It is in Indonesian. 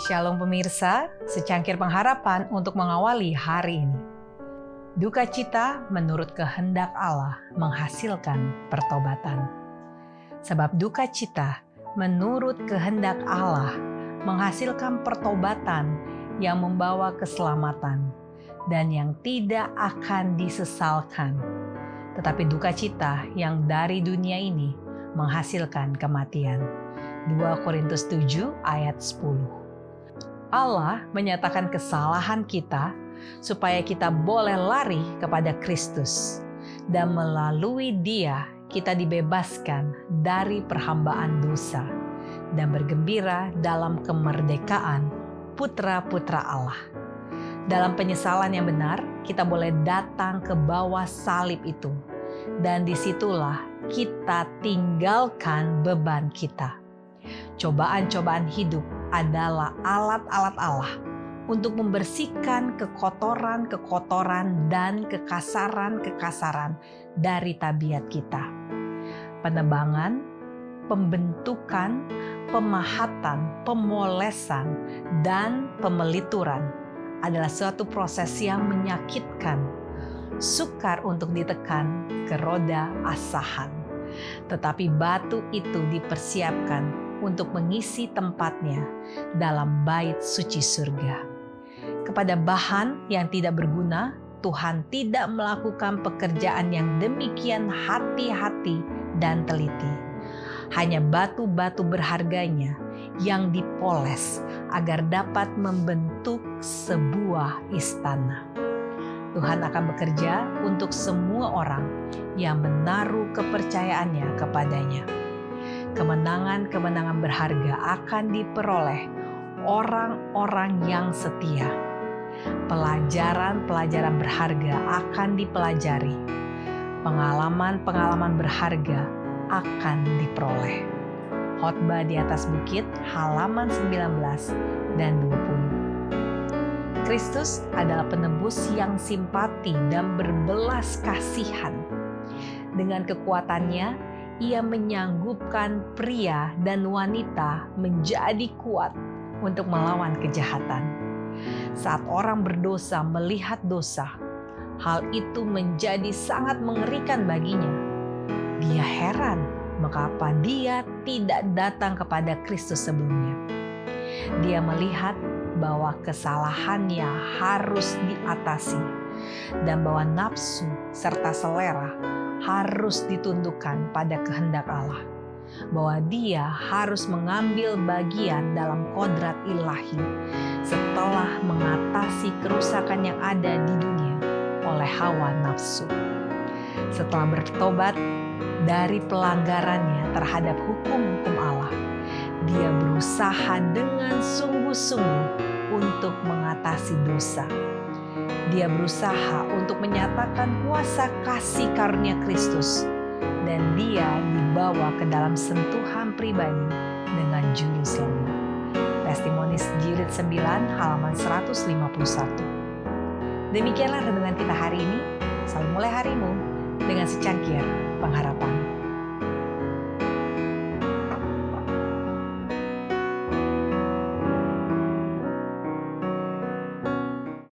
Shalom pemirsa, secangkir pengharapan untuk mengawali hari ini. Duka cita menurut kehendak Allah menghasilkan pertobatan. Sebab duka cita menurut kehendak Allah menghasilkan pertobatan yang membawa keselamatan dan yang tidak akan disesalkan. Tetapi duka cita yang dari dunia ini menghasilkan kematian. 2 Korintus 7 ayat 10. Allah menyatakan kesalahan kita supaya kita boleh lari kepada Kristus dan melalui Dia kita dibebaskan dari perhambaan dosa dan bergembira dalam kemerdekaan putra-putra Allah. Dalam penyesalan yang benar, kita boleh datang ke bawah salib itu, dan di situlah kita tinggalkan beban kita. Cobaan-cobaan hidup adalah alat-alat Allah untuk membersihkan kekotoran-kekotoran dan kekasaran-kekasaran dari tabiat kita. Penebangan, pembentukan, pemahatan, pemolesan, dan pemelituran adalah suatu proses yang menyakitkan, sukar untuk ditekan ke roda asahan. Tetapi batu itu dipersiapkan untuk mengisi tempatnya dalam bait suci surga. Kepada bahan yang tidak berguna, Tuhan tidak melakukan pekerjaan yang demikian hati-hati dan teliti. Hanya batu-batu berharganya yang dipoles agar dapat membentuk sebuah istana. Tuhan akan bekerja untuk semua orang yang menaruh kepercayaannya kepadanya kemenangan-kemenangan berharga akan diperoleh orang-orang yang setia. Pelajaran-pelajaran berharga akan dipelajari. Pengalaman-pengalaman berharga akan diperoleh. Khotbah di atas bukit halaman 19 dan 20. Kristus adalah penebus yang simpati dan berbelas kasihan. Dengan kekuatannya, ia menyanggupkan pria dan wanita menjadi kuat untuk melawan kejahatan. Saat orang berdosa melihat dosa, hal itu menjadi sangat mengerikan baginya. Dia heran mengapa dia tidak datang kepada Kristus sebelumnya. Dia melihat bahwa kesalahannya harus diatasi dan bahwa nafsu serta selera harus ditundukkan pada kehendak Allah, bahwa Dia harus mengambil bagian dalam kodrat ilahi setelah mengatasi kerusakan yang ada di dunia oleh hawa nafsu. Setelah bertobat dari pelanggarannya terhadap hukum-hukum Allah, dia berusaha dengan sungguh-sungguh untuk mengatasi dosa dia berusaha untuk menyatakan kuasa kasih karunia Kristus dan dia dibawa ke dalam sentuhan pribadi dengan juru selamat. Testimonis jilid 9 halaman 151. Demikianlah renungan kita hari ini. Selalu mulai harimu dengan secangkir pengharapan.